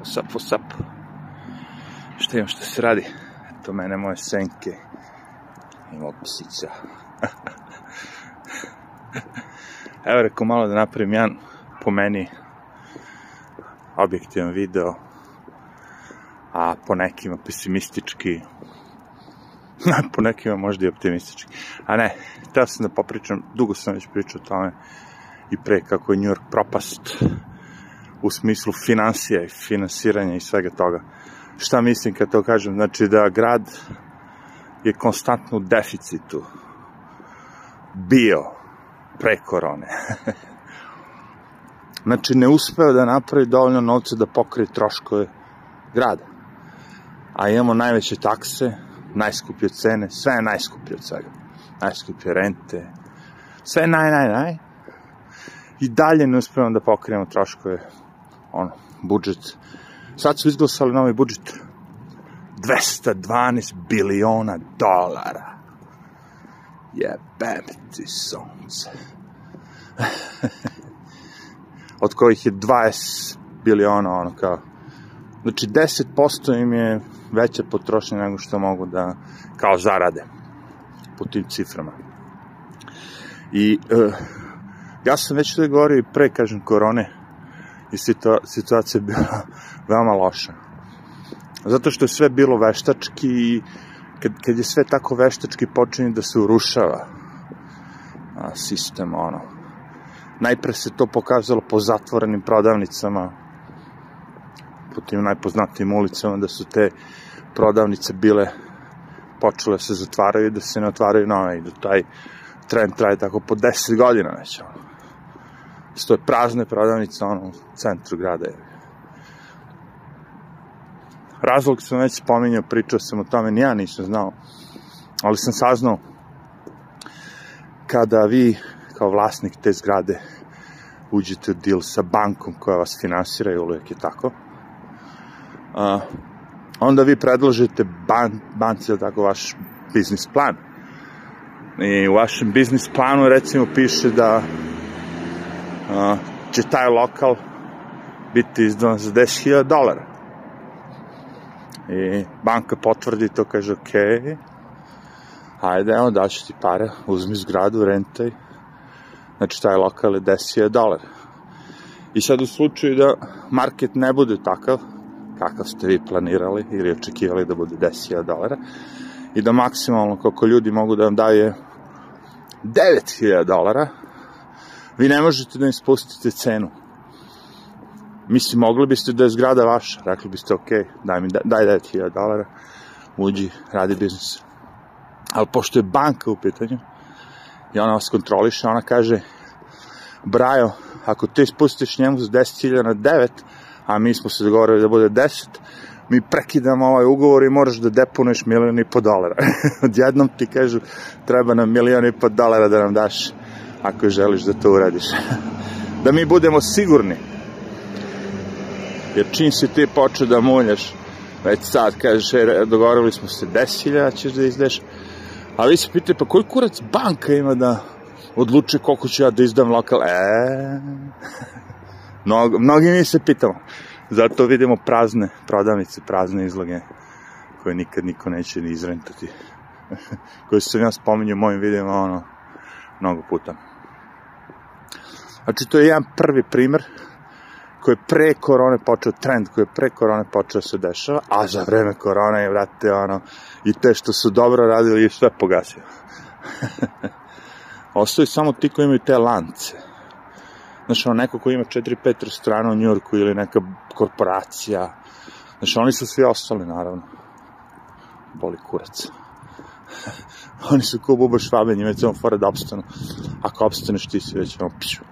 What's up? Šta imam što se radi? Eto mene, moje senke i mog psića. Evo rekao malo da napravim jedan, po meni, objektivan video, a po nekima pesimistički, po nekima možda i optimistički. A ne, teo sam da popričam, dugo sam već pričao o tome i pre kako je New York propast u smislu financija i finansiranja i svega toga. Šta mislim kad to kažem? Znači da grad je konstantno u deficitu bio pre korone. znači ne uspeo da napravi dovoljno novca da pokrije troškove grada. A imamo najveće takse, najskuplje cene, sve je najskuplje od svega. Najskuplje rente, sve je naj, naj, naj. I dalje ne uspevamo da pokrijemo troškove, ono, budžet. Sad su izglasali novi budžet. 212 biliona dolara. Jebem ti sunce. Od kojih je 20 biliona, ono kao, Znači, 10% im je veća potrošnja nego što mogu da, kao zarade, po tim ciframa. I uh, ja sam već to govorio i pre, kažem, korone, i situa situacija je bila veoma loša. Zato što je sve bilo veštački i kad, kad je sve tako veštački počinje da se urušava a, sistem, ono. Najpre se to pokazalo po zatvorenim prodavnicama, po tim najpoznatijim ulicama, da su te prodavnice bile počele se zatvaraju i da se ne otvaraju nove i da taj trend traje tako po 10 godina već. Ono. Stoje prazne prodavnice ono, u centru grada. Razlog sam već spominjao, pričao sam o tome, nija nisam znao, ali sam saznao kada vi kao vlasnik te zgrade uđete u deal sa bankom koja vas finansira i uvijek je tako, a, onda vi predložite ban, banci, tako, vaš biznis plan. I u vašem biznis planu recimo piše da a, će taj lokal biti izdan za 10.000 dolara. I banka potvrdi to, kaže, ok, ajde, evo, daću ti pare, uzmi zgradu, rentaj, znači taj lokal je 10.000 dolara. I sad u slučaju da market ne bude takav, kakav ste vi planirali ili očekivali da bude 10.000 dolara i da maksimalno koliko ljudi mogu da vam daje 9.000 dolara, vi ne možete da im spustite cenu. Mislim, mogli biste da je zgrada vaša, rekli biste, ok, daj mi, daj 9.000 dolara, uđi, radi biznis. Ali pošto je banka u pitanju, i ona vas kontroliše, ona kaže, Brajo, ako ti spustiš njemu za 10.000 na 9, a mi smo se dogovorili da bude 10, mi prekidamo ovaj ugovor i moraš da deponuješ milijon i po dolara. Odjednom ti kažu, treba nam milijon i po dolara da nam daš, ako želiš da to uradiš. da mi budemo sigurni. Jer čim si ti počeo da muljaš, već sad kažeš, e, dogovorili smo se 10.000 ćeš da izdeš, a vi se pitaju, pa koji kurac banka ima da odluče koliko ću ja da izdam lokal? E, Mnogo, mnogi mi se pitamo. Zato vidimo prazne prodavnice, prazne izloge koje nikad niko neće ni izrentati. koje sam ja spominjao u mojim videima ono, mnogo puta. Znači, to je jedan prvi primer koji je pre korone počeo, trend koji je pre korone počeo da se dešava, a za vreme korone je, vrate, ono, i te što su dobro radili i sve pogasio. Ostaju samo ti koji imaju te lance Znaš, ono, neko ko ima 4-5 restorana u Njurku ili neka korporacija. Znaš, oni su svi ostali, naravno. Boli kurac. oni su ko buba švabenji, već samo fora da opstanu. Ako opstaneš, ti si već ono, pišu.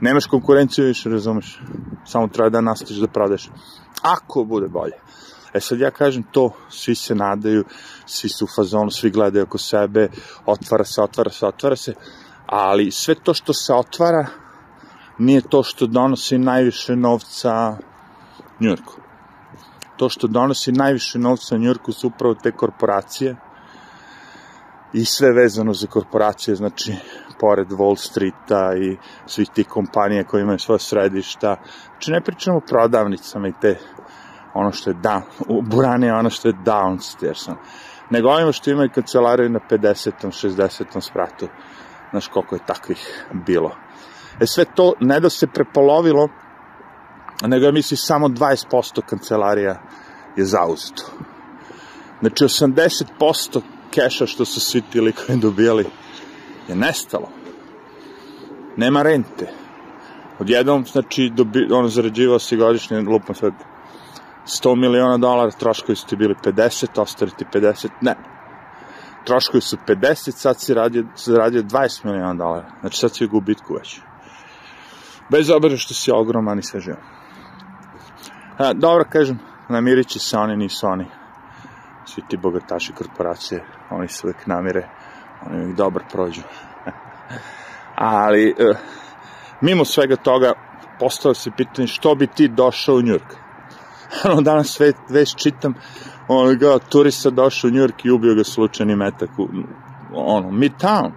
Nemaš konkurenciju više, razumeš. Samo treba da nastaviš da prodeš. Ako bude bolje. E sad ja kažem to, svi se nadaju, svi su u fazonu, svi gledaju oko sebe, otvara se, otvara se, otvara se, ali sve to što se otvara, nije to što donosi najviše novca Njurku. To što donosi najviše novca Njurku su upravo te korporacije i sve vezano za korporacije, znači pored Wall Streeta i svih tih kompanija koji imaju svoje središta. Znači ne pričamo o prodavnicama i te ono što je down, je ono što je downstairs. Nego ovima što imaju kancelariju na 50. 60. spratu. Znaš koliko je takvih bilo. E sve to ne da se prepolovilo, nego ja misli samo 20% kancelarija je zauzeto. Znači 80% keša što su svi ti likovi dobijali je nestalo. Nema rente. Odjednom, znači, dobi, ono, zarađivao si godišnje, lupam sad, 100 miliona dolara, troškovi su ti bili 50, ostali ti 50, ne. Troškovi su 50, sad si radio, zaradio 20 miliona dolara. Znači, sad si u gubitku već. Bez obzira što si ogroman i sve živo. A, dobro, kažem, namirit će se oni, nisu oni. Svi ti bogataši korporacije, oni se uvek namire, oni uvek dobro prođu. Ali, e, mimo svega toga, postao se pitanje što bi ti došao u Njurk. Ono, danas sve, već čitam, ono, ga, turista došao u Njurk i ubio ga slučajni metak u, ono, midtown.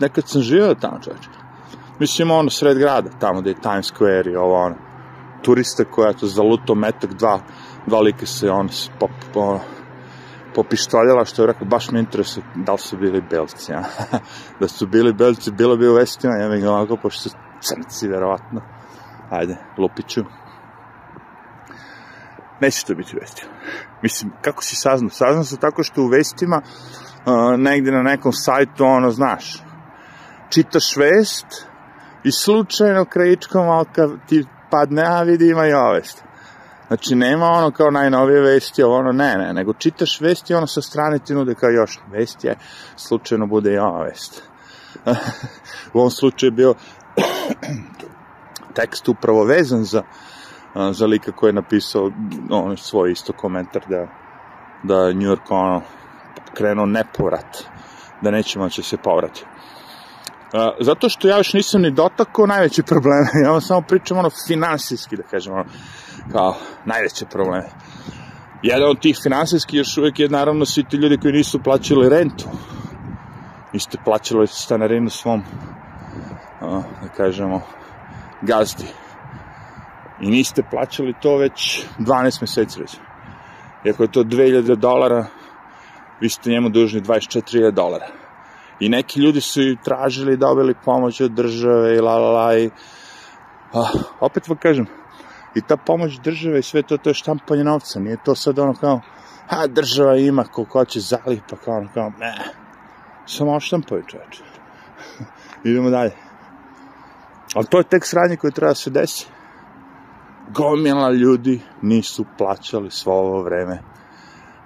Nekad sam živeo tamo, čovječe. Mislim, ono, sred grada, tamo gde je Times Square i ovo, ono, turista koja to zaluto metak, dva, dva lika se, ono, pop, ono, popištoljala, što je rekao, baš me interesuje da li su bili belci, ja. da su bili belci, bilo bi u vestima, ja mi ga ovako, pošto su crnci, verovatno. Ajde, lupiću. Neće to biti u vestima. Mislim, kako si saznao? Saznao se tako što u vestima, uh, negde na nekom sajtu, ono, znaš, čitaš vest i slučajno krajičkom oka ti padne, a vidi ima i ova vest. Znači, nema ono kao najnovije vesti, ono, ne, ne, nego čitaš vesti, ono sa strane ti nude kao još vesti, je, slučajno bude i ova vest. u ovom slučaju je bio tekst upravo vezan za, za lika koji je napisao on, svoj isto komentar da, da New York ono, krenuo nepovrat, da neće moći se povrati. Uh, zato što ja još nisam ni dotakao najveći problem, ja vam samo pričam ono finansijski, da kažem, ono, kao najveće probleme. Jedan od tih finansijskih još uvek je naravno svi ti ljudi koji nisu plaćali rentu. Niste plaćali stanarinu svom, da kažemo, gazdi. I niste plaćali to već 12 meseci već. Iako je to 2000 dolara, vi ste njemu dužni 24.000 dolara I neki ljudi su i tražili, dobili pomoć od države i la la la i a, opet vam kažem, i ta pomoć države i sve to, to je štampanje novca, nije to sad ono kao, a država ima koliko hoće zalih, pa kao ono kao, ne, samo oštampaju čoveče. Idemo dalje. Ali to je tek sranje koje treba da se desi. Gomila ljudi nisu plaćali svo ovo vreme.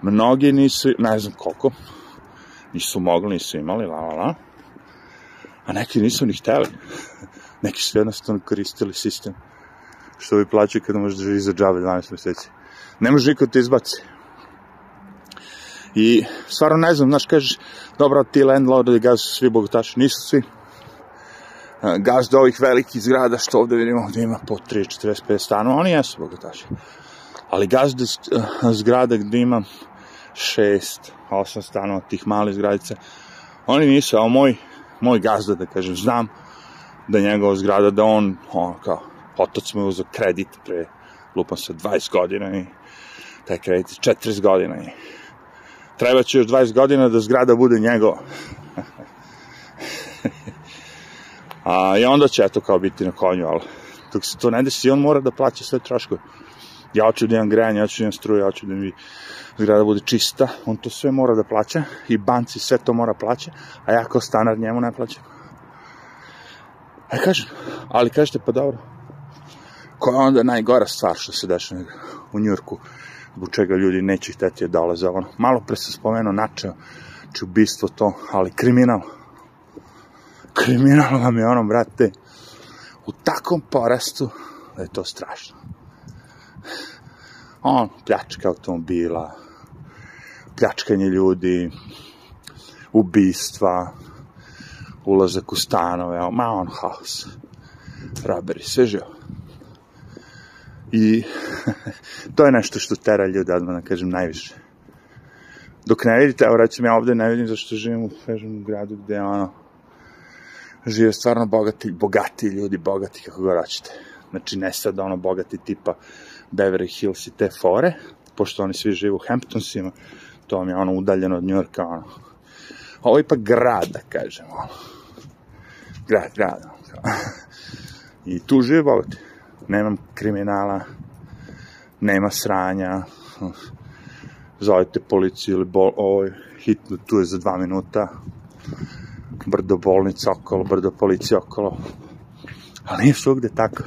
Mnogi nisu, ne znam koliko, nisu mogli, nisu imali, la, la, la. A neki nisu ni hteli. neki su jednostavno koristili sistem. Što vi plaćaju kada možeš da živi za džabe 12 meseci. Ne može niko te izbaci. I stvarno ne znam, znaš, kažeš, dobro, ti landlordi gaz su svi bogataši, nisu svi. Gaz do ovih velikih zgrada, što ovde vidimo, gde ima po 3, 45 stanova, oni jesu bogataši. Ali gazde zgrada gde ima šest, osam stanova tih malih zgradica. Oni nisu, a moj, moj gazda, da kažem, znam da njegova zgrada, da on, on kao, otac mu je uzao kredit pre, lupam se, 20 godina i taj kredit 40 godina i treba će još 20 godina da zgrada bude njegova. a, I onda će eto kao biti na konju, ali dok se to ne desi, on mora da plaća sve troškove. Ja hoću da imam grejanje, ja hoću da imam struje, ja hoću da mi zgrada bude čista, on to sve mora da plaća i banci sve to mora plaća, a ja kao stanar njemu ne plaćam. Aj kažem, ali kažete pa dobro, koja je onda najgora stvar što se dešava u Njurku, zbog čega ljudi neće hteti da dolaze ono. Malo pre se spomenuo načeo, či ubistvo to, ali kriminal. Kriminal vam je ono, brate, u takom porastu da je to strašno. On, pljačka automobila, pljačkanje ljudi, ubistva, ulazak u stanove, ma on haos, raberi, sve živo. I to je nešto što tera ljude, odmah da kažem, najviše. Dok ne vidite, evo recimo ja ovde ne vidim zašto živim u, kažem, u gradu gde ono, žive stvarno bogati, bogati ljudi, bogati kako god hoćete. Znači, ne sad ono bogati tipa Beverly Hills i te fore, pošto oni svi žive u Hamptonsima, to vam je ono udaljeno od Njorka, ono. Ovo je ipak grad, da kažem, ono. Grad, grad, ono. I tu žive bogati. Nemam kriminala, nema sranja, zovete policiju ili bol, ovaj, hitno tu je za dva minuta, brdo bolnica okolo, brdo policija okolo, ali nije svugde tako.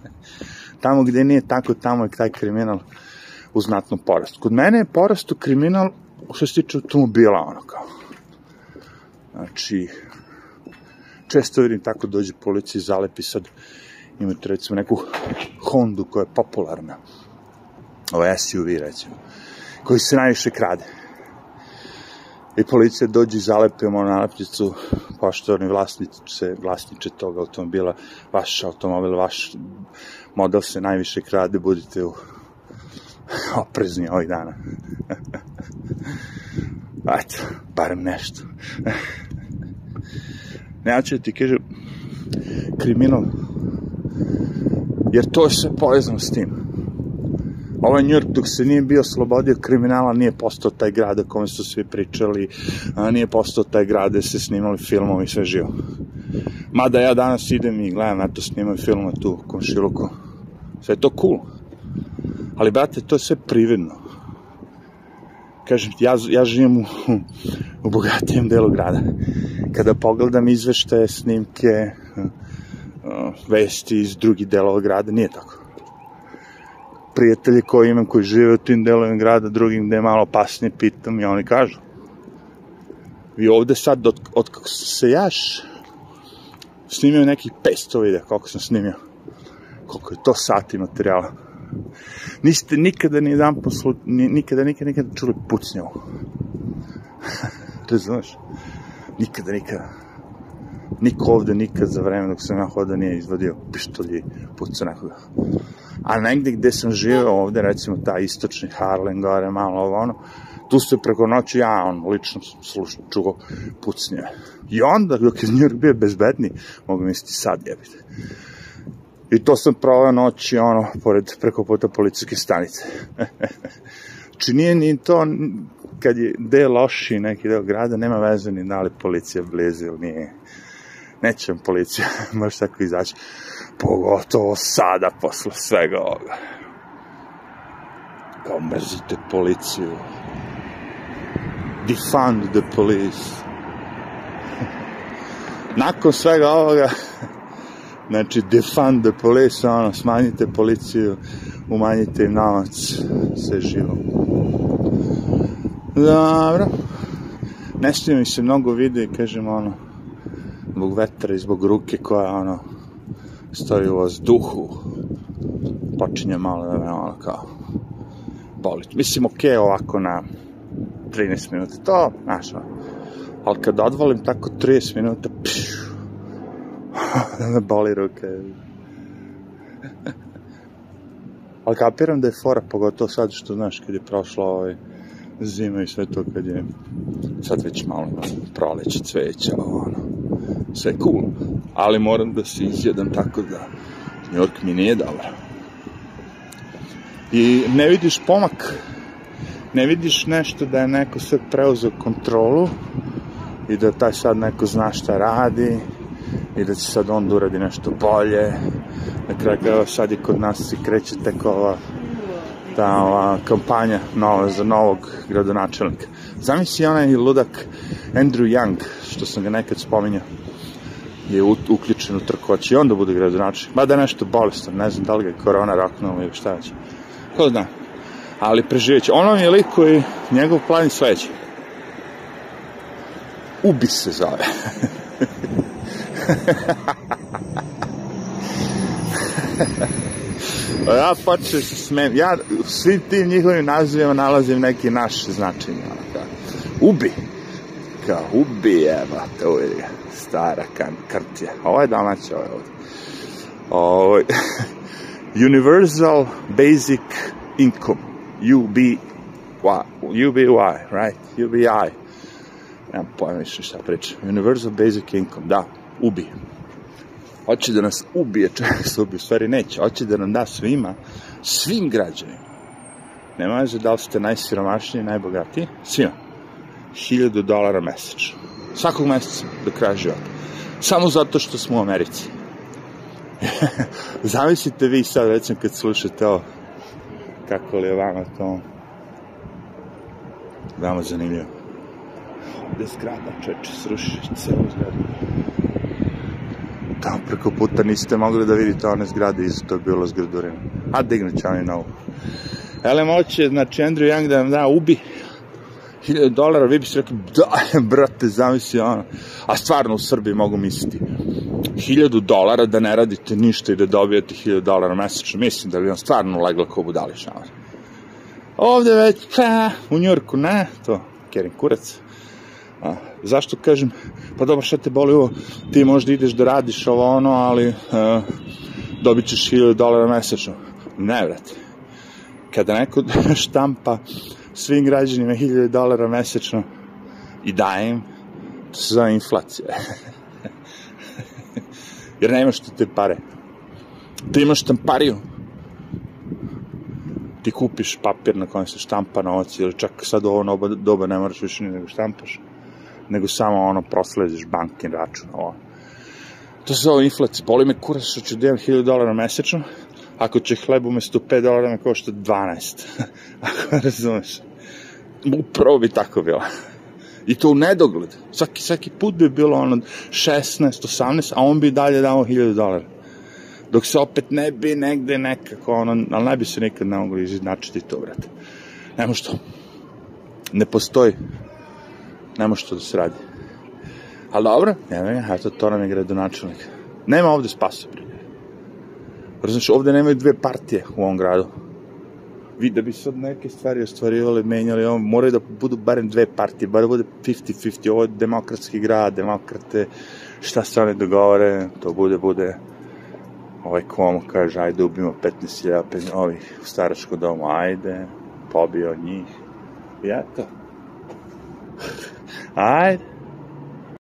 tamo gde nije tako, tamo je taj kriminal u znatnom porastu. Kod mene je porastu kriminal što se tiče automobila, ono kao. Znači, često vidim tako dođe policija i zalepi sad, imate recimo neku Hondu koja je popularna, ovo SUV recimo, koji se najviše krade. I policija dođe i zalepe mu nalepnicu, poštovani vlasnice, vlasniče tog automobila, vaš automobil, vaš model se najviše krade, budite u oprezni ovih dana. Eto, barem nešto. ne, ću da ti kažem, kriminal, jer to je sve povezano s tim. Ovaj York dok se nije bio slobodio kriminala nije postao taj grad o kome su svi pričali, a nije postao taj grad gde se snimali filmovi i sve živo. Mada ja danas idem i gledam, eto snimam filmove tu u komšiluku. Sve je to cool. Ali, brate, to je sve prividno. Kažem ti, ja, ja živim u, u bogatijem delu grada. Kada pogledam izveštaje, snimke, vesti iz drugih delova grada, nije tako prijatelji koji imam koji žive u tim delovima grada, drugim gde je malo opasnije, pitam i oni kažu. Vi ovde sad, od, od kako se jaš snimio nekih 500 videa, koliko sam snimio. Koliko je to sati materijala. Niste nikada ni jedan poslu, nikada, nikada, nikada čuli pucnjavu. Razumeš? Nikada, nikada. Niko ovde nikad za vreme dok sam ja hoda nije izvadio pištolji puca nekoga. A negde gde sam živeo ovde, recimo ta istočni Harlem, gore malo ovo ono, tu se preko noći ja on lično slušao, čuo pucnje. I onda, dok je New York bio bezbedni, mogu misliti sad jebite. I to sam provao noći, ono, pored, preko puta policijske stanice. znači nije ni to, kad je gde loši neki deo grada, nema veze ni da li policija blizu ili nije. Neće vam policija, može tako izaći. Pogotovo sada, posle svega ovoga. Kao mrzite policiju. Defund the police. Nakon svega ovoga, znači defund the police, ono, smanjite policiju, umanjite im novac, sve živo. Dobro. Ne mi se mnogo vide, kažem, ono, zbog vetra i zbog ruke koja, ono, stoji u vazduhu, počinje malo da me ono kao boli. Mislim, okay, ovako na 13 minuta, to, znaš, ali kad odvalim tako 30 minuta, pšu, da boli ruke. ali kapiram da je fora, pogotovo sad što, znaš, kad je prošla ovaj zima i sve to, kad je sad već malo proleće cveća, ono, sve cool ali moram da se izjedam tako da New York mi nije dobro. I ne vidiš pomak, ne vidiš nešto da je neko sve preuzeo kontrolu i da taj sad neko zna šta radi i da će sad on da uradi nešto bolje. Na kraju krajeva sad je kod nas i kreće tek ova ta ova kampanja nova za novog gradonačelnika. Zamisli onaj ludak Andrew Young, što sam ga nekad spominjao je uključen u trkoć i onda bude gradonačelnik. Mada nešto bolestan, ne znam da li ga je korona raknula ili šta već. Ko zna. Ali preživjet će. Ono je lik koji, njegov plan je sledeći. Ubi se zove. ja počeo se smem. Ja u svim tim njihovim nazivima nalazim neki naš značenje. Ubi. Kao ubi, evo, to je stara kan, kartija. Ovo je domaća, ovo je ovdje. Ovo, Universal Basic Income, UBY, UBY, right? UBI. Nemam pojma više šta pričam. Universal Basic Income, da. ubije. Hoće da nas ubije, čak se ubije, u stvari neće. Hoće da nam da svima, svim građanima. Nema veze da li ste najsiromašniji, najbogatiji, svima. 1000 dolara mesečno. Svakog meseca do kraja života. Samo zato što smo u Americi. Zamislite vi sad, recimo, kad slušate ovo, kako li je vama to veoma zanimljivo. Ovde zgrada, čeče, sruši celu zgradu. Tamo preko puta niste mogli da vidite one zgrade iz to je bilo zgradurina. A dignut će oni novu. Ele moće, znači Andrew Young da vam da ubi 1000 dolara, vi biste rekli, da, brate, zamisli ono. A stvarno u Srbiji mogu misliti, 1000 dolara da ne radite ništa i da dobijete 1000 dolara mesečno, mislim da bi vam stvarno leglo ko budali šamar. Ovde već, pa, u Njurku, ne, to, kerim kurac. A, zašto kažem, pa dobro, šta te boli ovo, ti možda ideš da radiš ovo ono, ali uh, dobit ćeš 1000 dolara mesečno. Ne, vrate. Kada neko štampa svim građanima 1000 dolara mesečno i daje im, to se zove inflacija. Jer nemaš ti te pare. Ti imaš štampariju. Ti kupiš papir na kojem se štampa novac, ili čak sad ovo doba, doba ne moraš više ni nego štampaš, nego samo ono proslediš bankin račun. Ovo. To se zove inflacija. Boli me kurac što ću da imam 1000 dolara mesečno, ako će hleb umesto 5 dolara me košta 12. ako razumeš. Upravo bi tako bilo. I to u nedogled. Svaki, svaki put bi bilo ono 16, 18, a on bi dalje dao 1000 dolara. Dok se opet ne bi negde nekako, ono, ali ne bi se nikad ne mogli izjednačiti to, brate. Nemo što. Ne postoji. Nemo što da se radi. Ali dobro, nema eto, to nam je gradonačelnik. Nema ovde spasa, bre. Znači, ovde nemaju dve partije u ovom gradu. Vi, da bi sad neke stvari ostvarivali, menjali, ovo, moraju da budu barem dve partije, bar da bude 50-50, ovo je demokratski grad, demokrate, šta se dogovore, to bude, bude, ovaj komo kaže, ajde ubimo 15.000 ovih u staračkom domu, ajde, pobio njih, i eto. ajde.